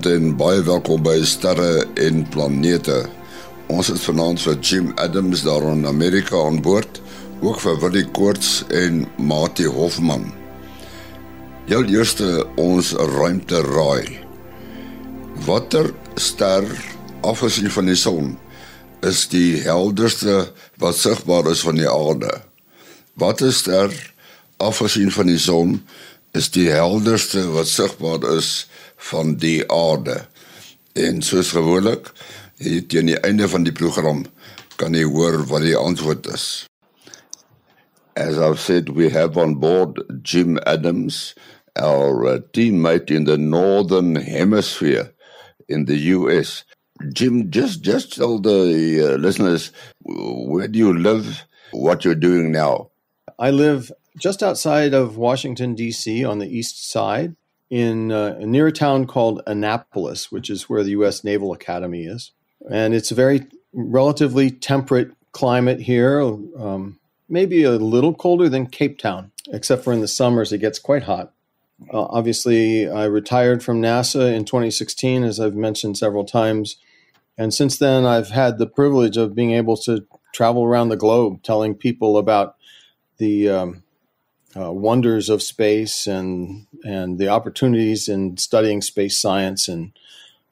Goeienaand en baie welkom by Sterre en Planete. Ons het vanaand vir Jim Adams daar in Amerika aan boord, ook vir Willie Koorts en Mati Hofman. Jou eerste ons ruimte raai. Watter ster afgesien van die son is die helderste wat sigbaar is van die aarde? Watter ster afgesien van die son is die helderste wat sigbaar is van die aarde. En soos gewoonlik, teen die einde van die program kan jy hoor wat die antwoord is. As I've said, we have on board Jim Adams, our uh, teammate in the northern hemisphere in the US. Jim, just just tell the uh, listeners where do you live, what you're doing now. I live just outside of Washington D.C. on the east side, in uh, near a town called Annapolis, which is where the U.S. Naval Academy is. And it's a very relatively temperate climate here, um, maybe a little colder than Cape Town, except for in the summers, it gets quite hot. Uh, obviously, I retired from NASA in 2016, as I've mentioned several times. And since then, I've had the privilege of being able to travel around the globe telling people about the um, uh, wonders of space and and the opportunities in studying space science and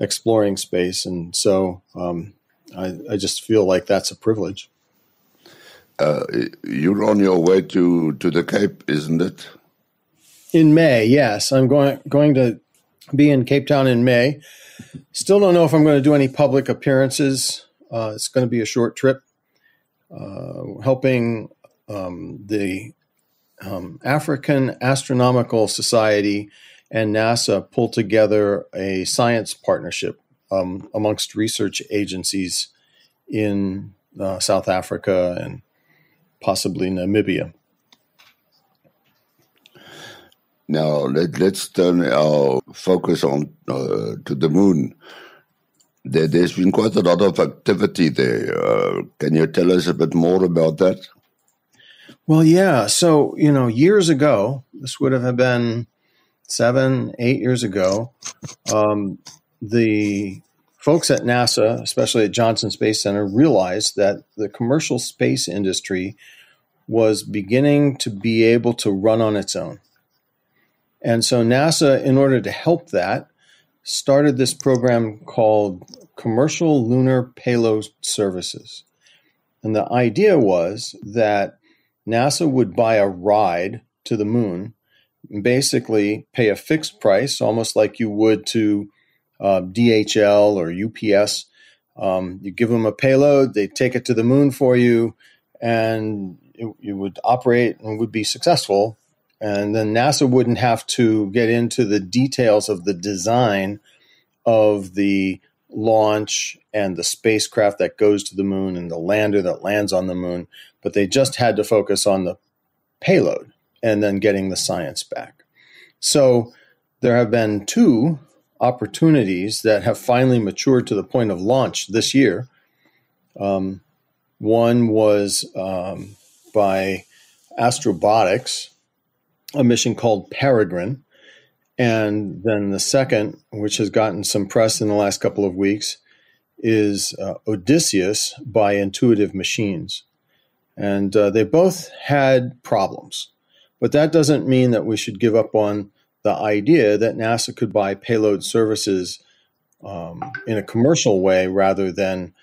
exploring space. And so um, I, I, just feel like that's a privilege. Uh, you're on your way to, to the Cape, isn't it? In May, yes. I'm going going to be in Cape Town in May. Still don't know if I'm going to do any public appearances. Uh, it's going to be a short trip, uh, helping um, the um, African Astronomical Society and NASA pull together a science partnership um, amongst research agencies in uh, South Africa and possibly Namibia. Now let, us turn our focus on uh, to the moon. There, has been quite a lot of activity there. Uh, can you tell us a bit more about that? Well, yeah. So, you know, years ago, this would have been seven, eight years ago, um, the folks at NASA, especially at Johnson Space Center, realized that the commercial space industry was beginning to be able to run on its own. And so NASA, in order to help that, started this program called Commercial Lunar Payload Services. And the idea was that NASA would buy a ride to the moon, basically pay a fixed price, almost like you would to uh, DHL or UPS. Um, you give them a payload, they take it to the moon for you, and it, it would operate and would be successful. And then NASA wouldn't have to get into the details of the design of the launch and the spacecraft that goes to the moon and the lander that lands on the moon, but they just had to focus on the payload and then getting the science back. So there have been two opportunities that have finally matured to the point of launch this year. Um, one was um, by Astrobotics, a mission called Peregrine, and then the second, which has gotten some press in the last couple of weeks, is uh, Odysseus by Intuitive Machines. And uh, they both had problems. But that doesn't mean that we should give up on the idea that NASA could buy payload services um, in a commercial way rather than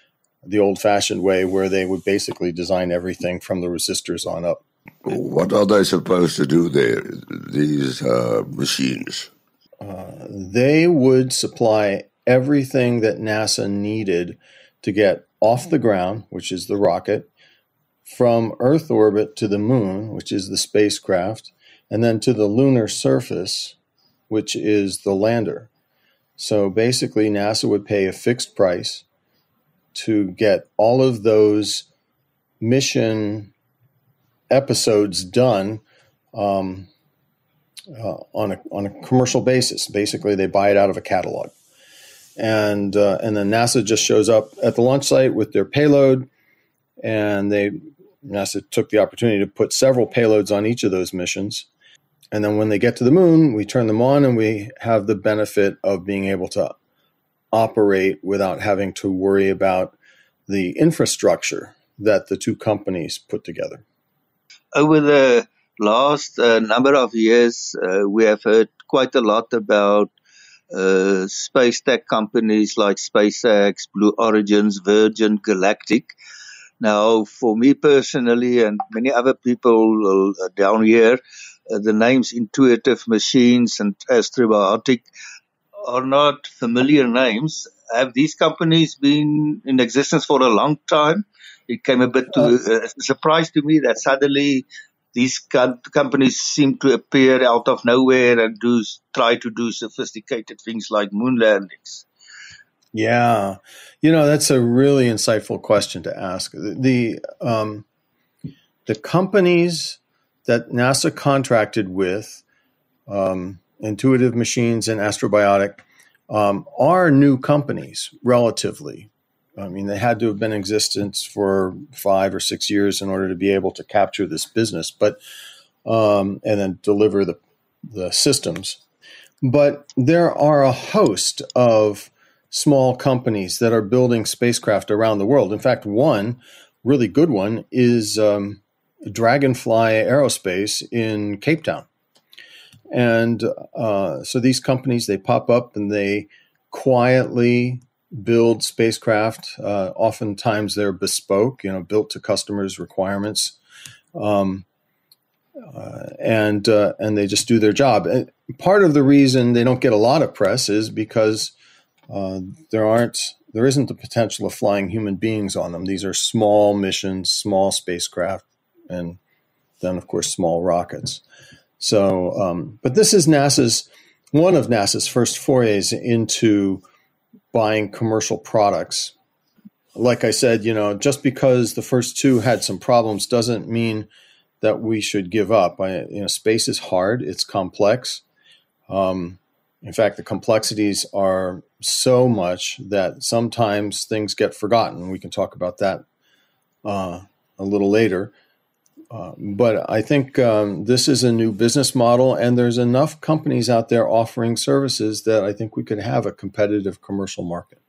the old fashioned way where they would basically design everything from the resistors on up. What are they supposed to do there, these uh, machines? Uh, they would supply everything that NASA needed to get off the ground, which is the rocket, from Earth orbit to the moon, which is the spacecraft, and then to the lunar surface, which is the lander. So basically, NASA would pay a fixed price to get all of those mission episodes done um, uh, on a on a commercial basis. Basically, they buy it out of a catalog, and uh, and then NASA just shows up at the launch site with their payload, and they NASA took the opportunity to put several payloads on each of those missions. And then when they get to the moon, we turn them on and we have the benefit of being able to operate without having to worry about the infrastructure that the two companies put together? Over the last uh, number of years, uh, we have heard quite a lot about uh, space tech companies like SpaceX, Blue Origins, Virgin Galactic. Now, for me personally, and many other people uh, down here, uh, the names Intuitive Machines and Astrobotic are not familiar names. Have these companies been in existence for a long time? It came a bit to uh, a surprise to me that suddenly these com- companies seem to appear out of nowhere and do try to do sophisticated things like moon landings. Yeah, you know that's a really insightful question to ask. The um, the companies that NASA contracted with, um, Intuitive Machines and Astrobotic, um, are new companies relatively. I mean, they had to have been in existence for five or six years in order to be able to capture this business, but um, and then deliver the the systems. But there are a host of small companies that are building spacecraft around the world. In fact, one really good one is um, Dragonfly Aerospace in Cape Town. And uh, so these companies they pop up and they quietly build spacecraft. Uh, oftentimes they're bespoke, you know, built to customers' requirements, um, uh, and uh, and they just do their job. And part of the reason they don't get a lot of press is because uh, there aren't there isn't the potential of flying human beings on them. These are small missions, small spacecraft, and then of course small rockets. So, um, but this is NASA's one of NASA's first forays into buying commercial products. Like I said, you know, just because the first two had some problems doesn't mean that we should give up. I, you know, space is hard; it's complex. Um, in fact, the complexities are so much that sometimes things get forgotten. We can talk about that uh, a little later. Uh, but I think um, this is a new business model, and there's enough companies out there offering services that I think we could have a competitive commercial market.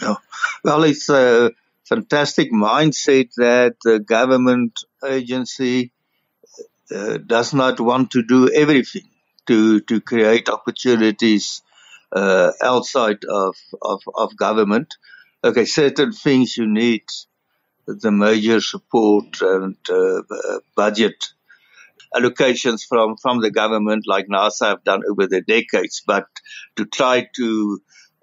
Yeah. Well, it's a fantastic mindset that the government agency uh, does not want to do everything to, to create opportunities uh, outside of, of, of government. Okay, certain things you need the major support and uh, budget allocations from, from the government, like NASA have done over the decades, but to try to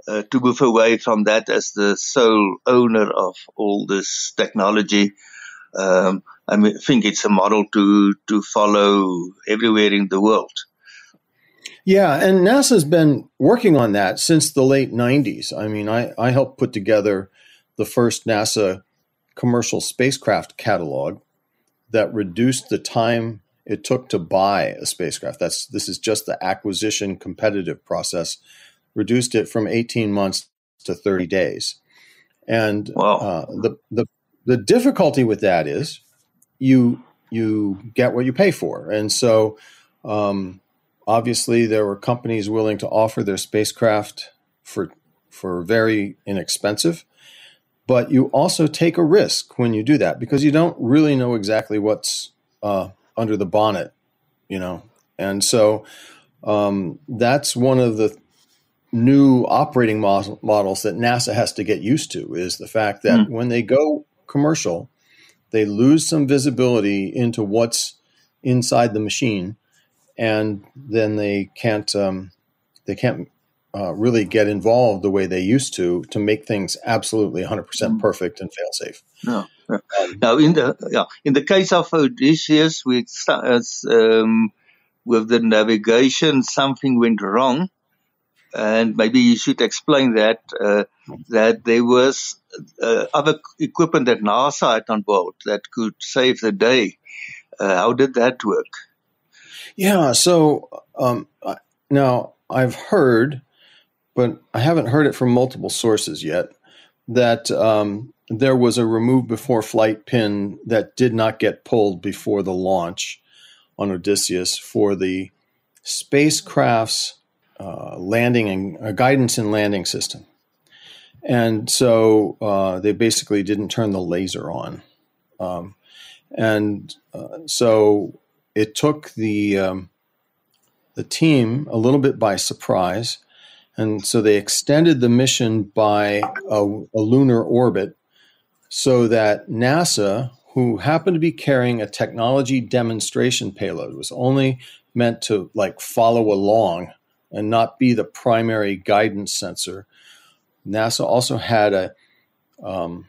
uh, to move away from that as the sole owner of all this technology. Um, I mean, think it's a model to to follow everywhere in the world. Yeah, and NASA's been working on that since the late 90s. I mean, I, I helped put together the first NASA commercial spacecraft catalog that reduced the time it took to buy a spacecraft. That's this is just the acquisition competitive process. Reduced it from 18 months to 30 days. And wow. uh, the, the the difficulty with that is you you get what you pay for. And so um, obviously there were companies willing to offer their spacecraft for for very inexpensive but you also take a risk when you do that because you don't really know exactly what's uh, under the bonnet, you know. And so um, that's one of the new operating model, models that NASA has to get used to is the fact that mm. when they go commercial, they lose some visibility into what's inside the machine, and then they can't um, they can't uh, really get involved the way they used to to make things absolutely 100% mm. perfect and fail safe. No. Now, in the yeah, in the case of Odysseus, we um, with the navigation, something went wrong, and maybe you should explain that uh, that there was uh, other equipment that NASA had on board that could save the day. Uh, how did that work? Yeah, so um, now I've heard but I haven't heard it from multiple sources yet that um, there was a remove before flight pin that did not get pulled before the launch on Odysseus for the spacecraft's uh, landing and uh, guidance and landing system. and so uh, they basically didn't turn the laser on, um, and uh, so it took the um, the team a little bit by surprise, and so they extended the mission by a, a lunar orbit, so that NASA, who happened to be carrying a technology demonstration payload, was only meant to like follow along and not be the primary guidance sensor NASA also had a um,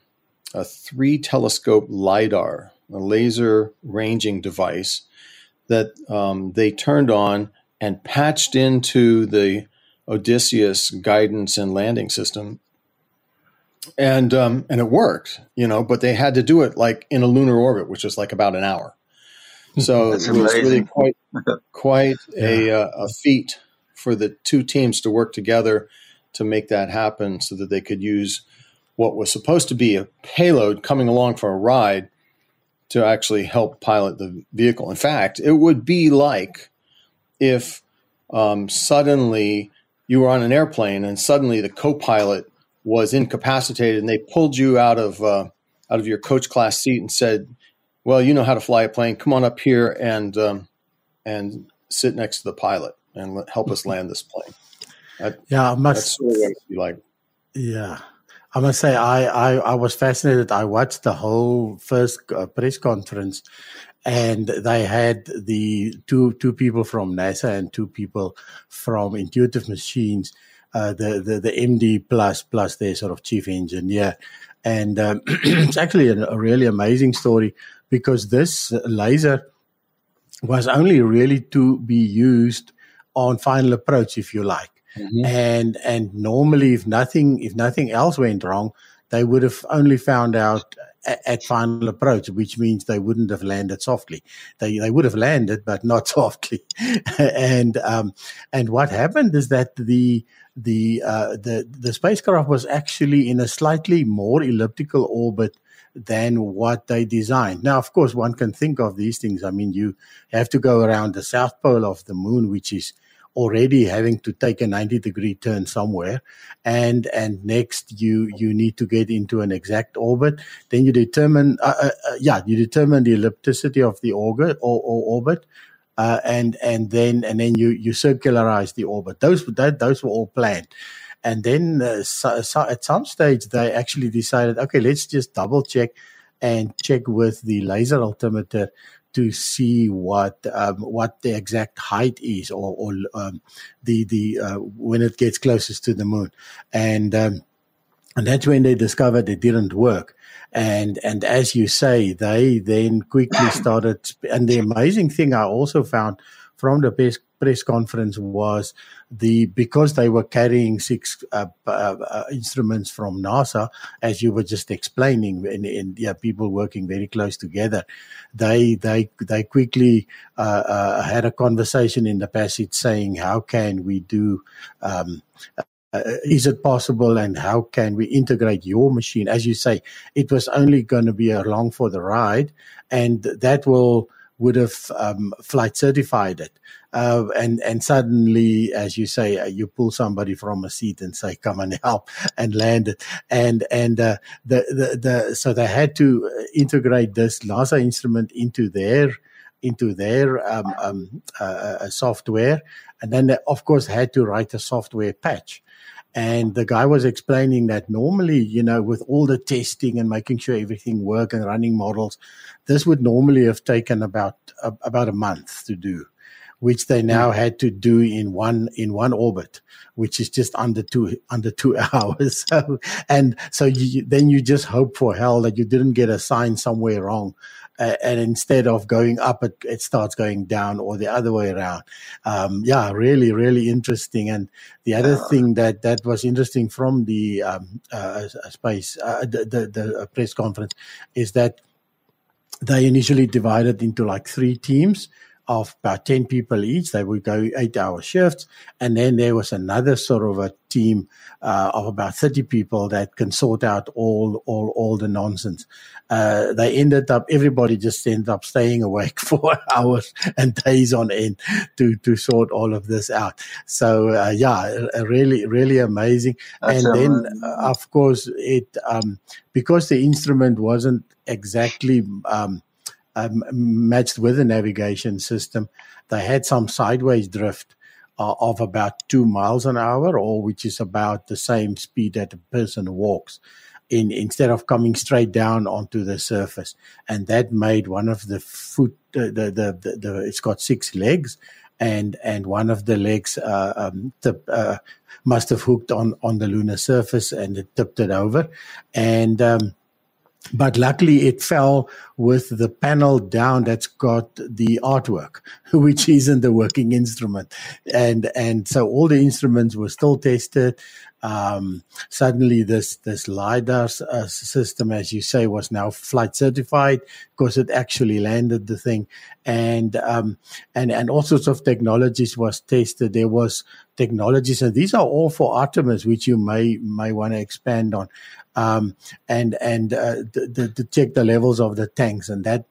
a three telescope lidar, a laser ranging device that um, they turned on and patched into the Odysseus guidance and landing system, and um, and it worked, you know. But they had to do it like in a lunar orbit, which was like about an hour. So it was really quite quite yeah. a, uh, a feat for the two teams to work together to make that happen so that they could use what was supposed to be a payload coming along for a ride to actually help pilot the vehicle. In fact, it would be like if um, suddenly you were on an airplane and suddenly the co-pilot was incapacitated and they pulled you out of uh, out of your coach class seat and said, "Well, you know how to fly a plane. Come on up here and um, and sit next to the pilot and help us land this plane." That, yeah, must. like. Yeah, I must say I, I I was fascinated. I watched the whole first uh, press conference, and they had the two two people from NASA and two people from Intuitive Machines. Uh, the, the the MD plus plus their sort of chief engineer, and um, it's actually a, a really amazing story because this laser was only really to be used on final approach, if you like. Mm-hmm. And and normally, if nothing if nothing else went wrong, they would have only found out at, final approach, which means they wouldn't have landed softly. They they would have landed, but not softly. and um, and what happened is that the the uh, the the spacecraft was actually in a slightly more elliptical orbit than what they designed. Now, of course, one can think of these things. I mean, you have to go around the south pole of the moon, which is already having to take a 90 degree turn somewhere and and next you you need to get into an exact orbit. Then you determine uh, uh, uh, yeah you determine the ellipticity of the orbit or, or orbit uh, and and then and then you you circularize the orbit. Those that those were all planned. And then uh, so, so at some stage they actually decided okay let's just double check and check with the laser altimeter to see what um, what the exact height is, or, or um, the the uh, when it gets closest to the moon, and um, and that's when they discovered it didn't work. And and as you say, they then quickly started. And the amazing thing I also found from the press, press conference was the because they were carrying six uh, uh, uh, instruments from NASA, as you were just explaining, and, and, yeah, people working very close together. They they they quickly uh, uh, had a conversation in the passage saying, "How can we do?" Um, uh, is it possible and how can we integrate your machine as you say it was only going to be along for the ride and that will would have um, flight certified it. Uh, and and suddenly, as you say, uh, you pull somebody from a seat and say, "Come and help," and land it. And and uh, the, the the so they had to uh, integrate this NASA instrument into their into their um, um, uh, uh, software, and then they, of course had to write a software patch. And the guy was explaining that normally, you know, with all the testing and making sure everything worked and running models, this would normally have taken about uh, about a month to do, which they now had to do in one in one orbit, which is just under two under two hours. So, and so you, then you just hope for hell that you didn't get a sign somewhere wrong uh, and instead of going up, it, it, starts going down or the other way around. Um, yeah, really, really interesting. And the other thing that, that was interesting from the um, uh, space, uh, the, the, the, press conference is that they initially divided into like three teams of about 10 people each. They would go eight hour shifts. And then there was another sort of a team uh, of about 30 people that can sort out all, all, all the nonsense. Uh, they ended up, everybody just ended up staying awake for hours and days on end to, to sort all of this out. So, uh, yeah, really, really amazing. That's and then, uh, of course, it, um, because the instrument wasn't exactly, um, um, matched with the navigation system, they had some sideways drift uh, of about two miles an hour, or which is about the same speed that a person walks. In, instead of coming straight down onto the surface, and that made one of the foot the, the, the, the it's got six legs, and and one of the legs uh, um, tip, uh, must have hooked on on the lunar surface and it tipped it over, and um, but luckily it fell with the panel down that's got the artwork which isn't the working instrument. And and so all the instruments were still tested. Um, suddenly this this lidar uh, system as you say was now flight certified because it actually landed the thing. And um, and and all sorts of technologies was tested. There was technologies and these are all for artemis which you may may want to expand on um, and and uh, to check the levels of the tanks, and that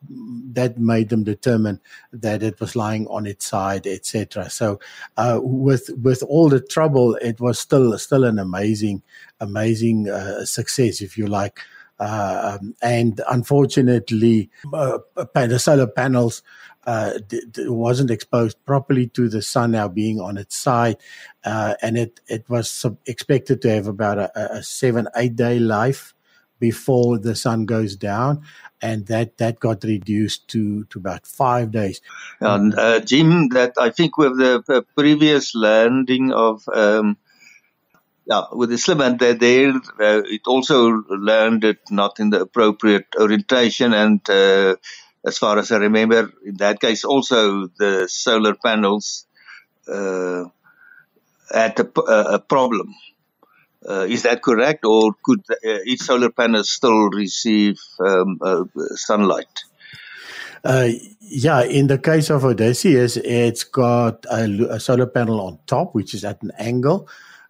that made them determine that it was lying on its side, etc. So uh, with with all the trouble, it was still still an amazing amazing uh, success, if you like. Uh, um, and unfortunately, uh, the solar panels uh, d- d- wasn't exposed properly to the sun now being on its side, uh, and it it was sub- expected to have about a, a, seven eight day life before the sun goes down, and that that got reduced to to about five days. And uh, Jim, that I think with the previous landing of. Um, yeah, with the slim and there, uh, it also learned landed not in the appropriate orientation and uh, as far as I remember, in that case, also the solar panels uh, had a, a problem. Uh, is that correct, or could uh, each solar panel still receive um, uh, sunlight? Uh, yeah, in the case of Odysseus, it's got a, a, solar panel on top, which is at an angle,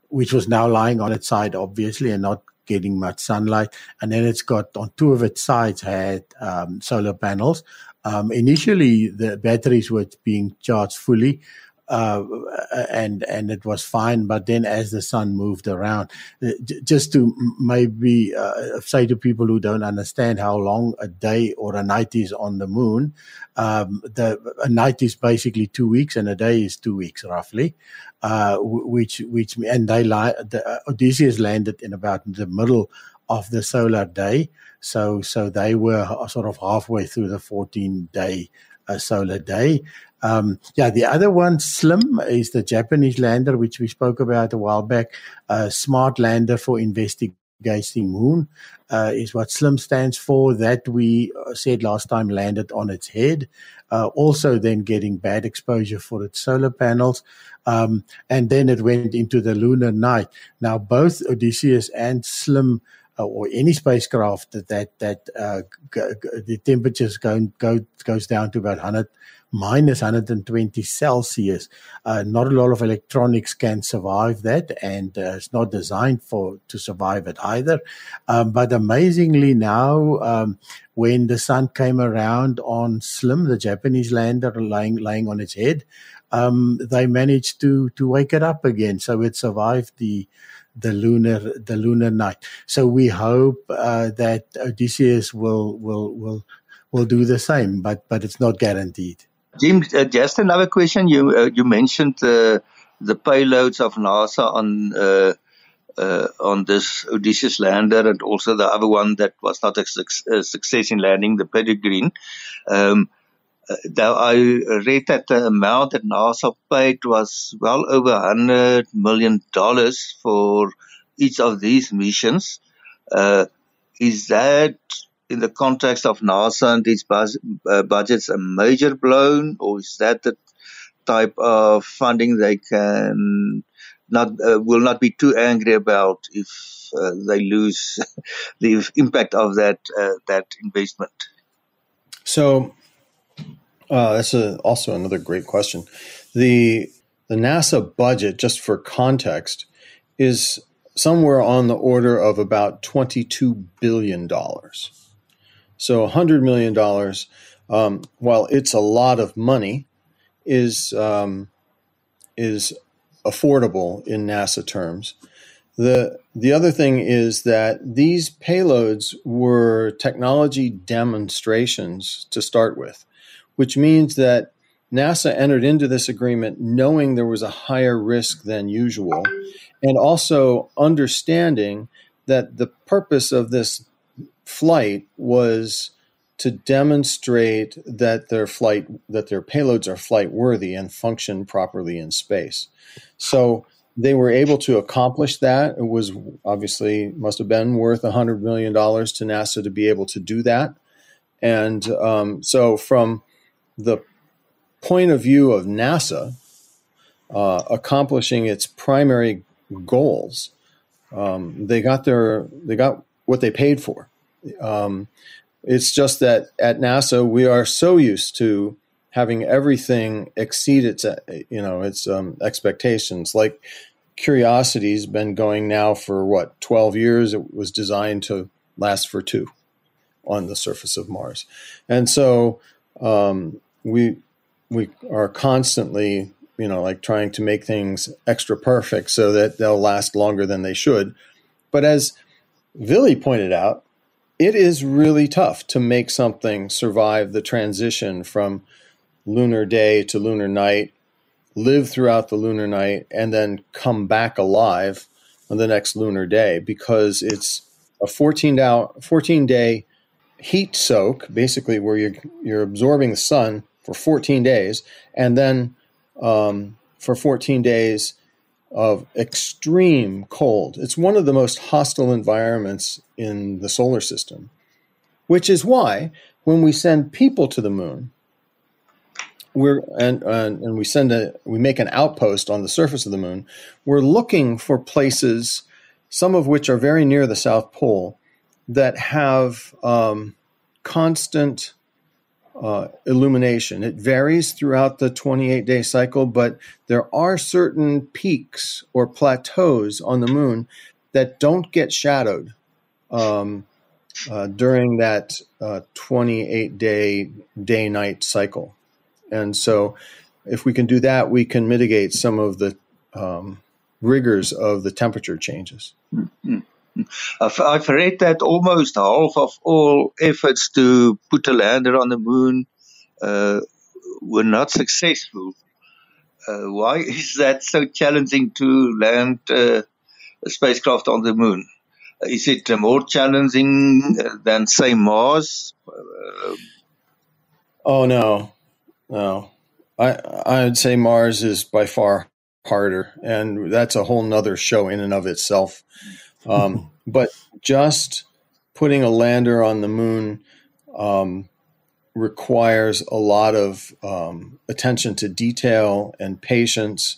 which was now lying on its side, obviously, and not getting much sunlight. And then it's got on two of its sides had um, solar panels. Um, initially, the batteries were being charged fully, uh, and and it was fine. But then, as the sun moved around, uh, just to maybe uh, say to people who don't understand how long a day or a night is on the moon, um, the a night is basically two weeks, and a day is two weeks roughly. Uh, which which and they li- the, uh, Odysseus landed in about the middle of the solar day, so so they were sort of halfway through the 14 day uh, solar day. Um, yeah, the other one, Slim, is the Japanese lander, which we spoke about a while back. A smart lander for investigating moon uh, is what SLIM stands for. That we uh, said last time landed on its head. Uh, also, then getting bad exposure for its solar panels. Um, and then it went into the lunar night. Now, both Odysseus and SLIM uh, or any spacecraft that that, that uh, g- g- the temperatures go, go goes down to about 100 minus 120 Celsius. Uh, not a lot of electronics can survive that, and uh, it's not designed for to survive it either. Um, but amazingly, now um, when the sun came around on Slim, the Japanese lander lying laying on its head, um, they managed to to wake it up again, so it survived the the lunar the lunar night. So we hope uh, that Odysseus will will will will do the same, but but it's not guaranteed. Jim, uh, just another question. You uh, you mentioned uh, the payloads of NASA on uh, uh, on this Odysseus lander, and also the other one that was not a, su- a success in landing, the Peregrine. Um, though I read that the amount that NASA paid was well over hundred million dollars for each of these missions. Uh, is that in the context of NASA and its bus- uh, budgets a major blow, or is that the type of funding they can not uh, will not be too angry about if uh, they lose the impact of that uh, that investment? So Uh, that's a, also another great question. The the NASA budget, just for context, is somewhere on the order of about twenty two billion dollars. So hundred million dollars, um, while it's a lot of money, is um, is affordable in NASA terms. The the other thing is that these payloads were technology demonstrations to start with, which means that NASA entered into this agreement knowing there was a higher risk than usual, and also understanding that the purpose of this flight was to demonstrate that their flight that their payloads are flight worthy and function properly in space. So they were able to accomplish that. It was obviously must have been worth hundred million dollars to NASA to be able to do that. And um, so, from the point of view of NASA uh, accomplishing its primary goals, um, they got their they got what they paid for. Um, it's just that at NASA we are so used to having everything exceed its you know its um, expectations. Like Curiosity's been going now for what 12 years. It was designed to last for two on the surface of Mars, and so um, we we are constantly you know like trying to make things extra perfect so that they'll last longer than they should. But as Willie pointed out, it is really tough to make something survive the transition from lunar day to lunar night live throughout the lunar night, and then come back alive on the next lunar day because it's a 14 hour, 14 day heat soak, basically where you're you're absorbing the sun for 14 days, and then um, for 14 days of extreme cold. It's one of the most hostile environments in the solar system, which is why when we send people to the moon, we're and, and and we send a we make an outpost on the surface of the moon. We're looking for places, some of which are very near the South Pole, that have um, constant uh, illumination. It varies throughout the 28 day cycle, but there are certain peaks or plateaus on the moon that don't get shadowed um, uh, during that uh, 28 day day night cycle. And so, if we can do that, we can mitigate some of the um, rigors of the temperature changes. Mm-hmm. I've, read that almost half of all efforts to put a lander on the moon uh, were not successful. Uh, why is that so challenging to land uh, a spacecraft on the moon? Is it more challenging than, say, Mars? Uh, oh, no. No, I I would say Mars is by far harder, and that's a whole nother show in and of itself. Um, but just putting a lander on the moon um, requires a lot of um, attention to detail and patience.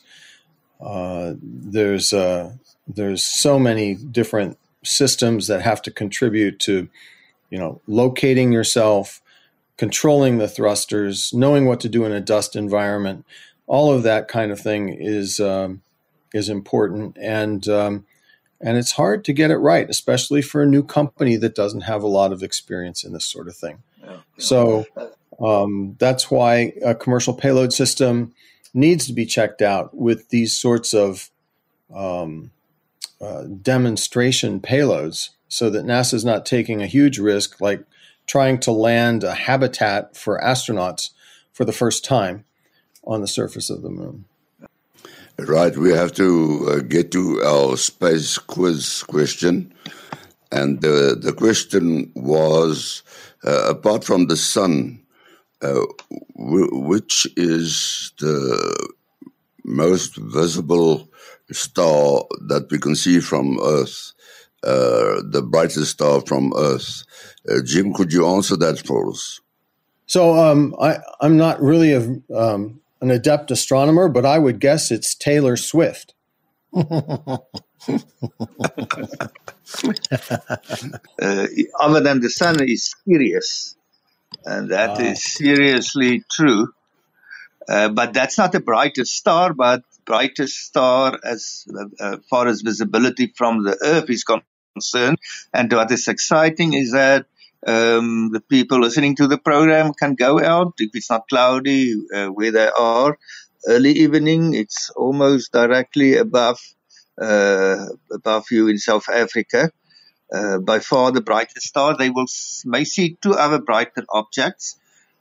Uh, there's uh, there's so many different systems that have to contribute to, you know, locating yourself, controlling the thrusters, knowing what to do in a dust environment, all of that kind of thing is um, is important, and um, and it's hard to get it right, especially for a new company that doesn't have a lot of experience in this sort of thing. Yeah. So um, that's why a commercial payload system needs to be checked out with these sorts of um, uh, demonstration payloads, so that NASA is not taking a huge risk like trying to land a habitat for astronauts for the first time on the surface of the moon. Right, we have to uh, get to our space quiz question. And the, the question was uh, apart from the sun, uh, w- which is the most visible star that we can see from Earth, uh, the brightest star from Earth? Uh, Jim, could you answer that for us? So um, I, I'm not really a, um, an adept astronomer, but I would guess it's Taylor Swift. uh, other than the sun is Sirius. and that wow. is seriously true. Uh, but that's not the brightest star, but brightest star as uh, far as visibility from the Earth is concerned. And what is exciting is that um, the people listening to the program can go out if it's not cloudy uh, where they are. Early evening, it's almost directly above uh, above you in South Africa. Uh, by far the brightest star. They will may see two other brighter objects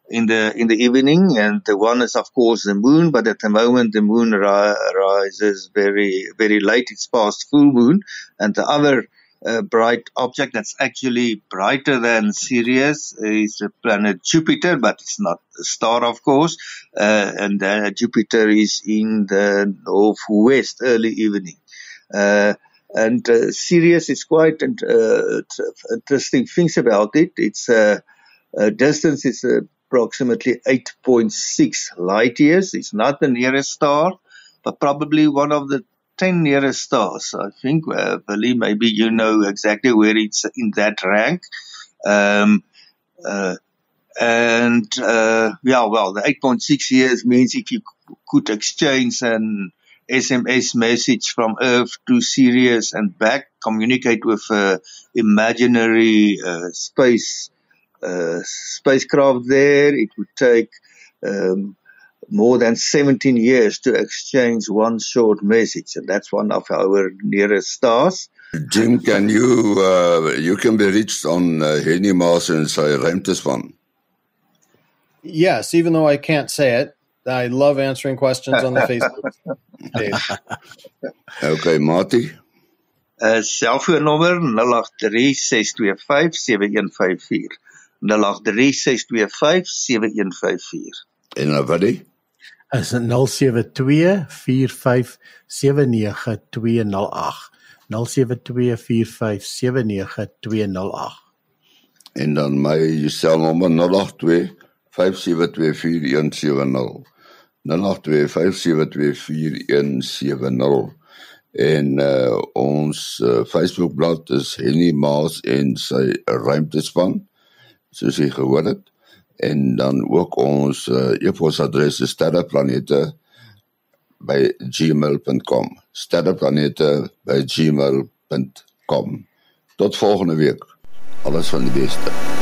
in the in the evening, and the one is of course the moon. But at the moment, the moon ri- rises very very late. It's past full moon, and the other uh, bright object that's actually brighter than Sirius is the planet Jupiter, but it's not a star, of course. Uh, and uh, Jupiter is in the northwest early evening. Uh, and uh, Sirius is quite uh, interesting things about it. Its distance is approximately 8.6 light years. It's not the nearest star, but probably one of the 10 nearest stars. I think, uh, Billy, maybe you know exactly where it's in that rank. Um, uh, and uh, yeah, well, the 8.6 years means if you could exchange an SMS message from Earth to Sirius and back, communicate with uh, imaginary uh, space uh, spacecraft there. It would take um, more than 17 years to exchange one short message, and that's one of our nearest stars. Jim, can you uh, you can be reached on uh, Henny Maas and say ruimtespan? Yes, even though I can't say it, I love answering questions on the Facebook page. Okay, Marty. Uh, selfoonnommer 0836257154. 0836257154. En nou wat die? Is 0724579208. 0724579208. En dan my selnommer 082 5724170. 0825724170 en uh, ons uh, Facebookblad is Henny Maas en sy ruimtespan soos jy gehoor het en dan ook ons uh, e-posadres is sterreplanete by gmail.com sterreplanete by gmail.com tot volgende week. Alles van die beste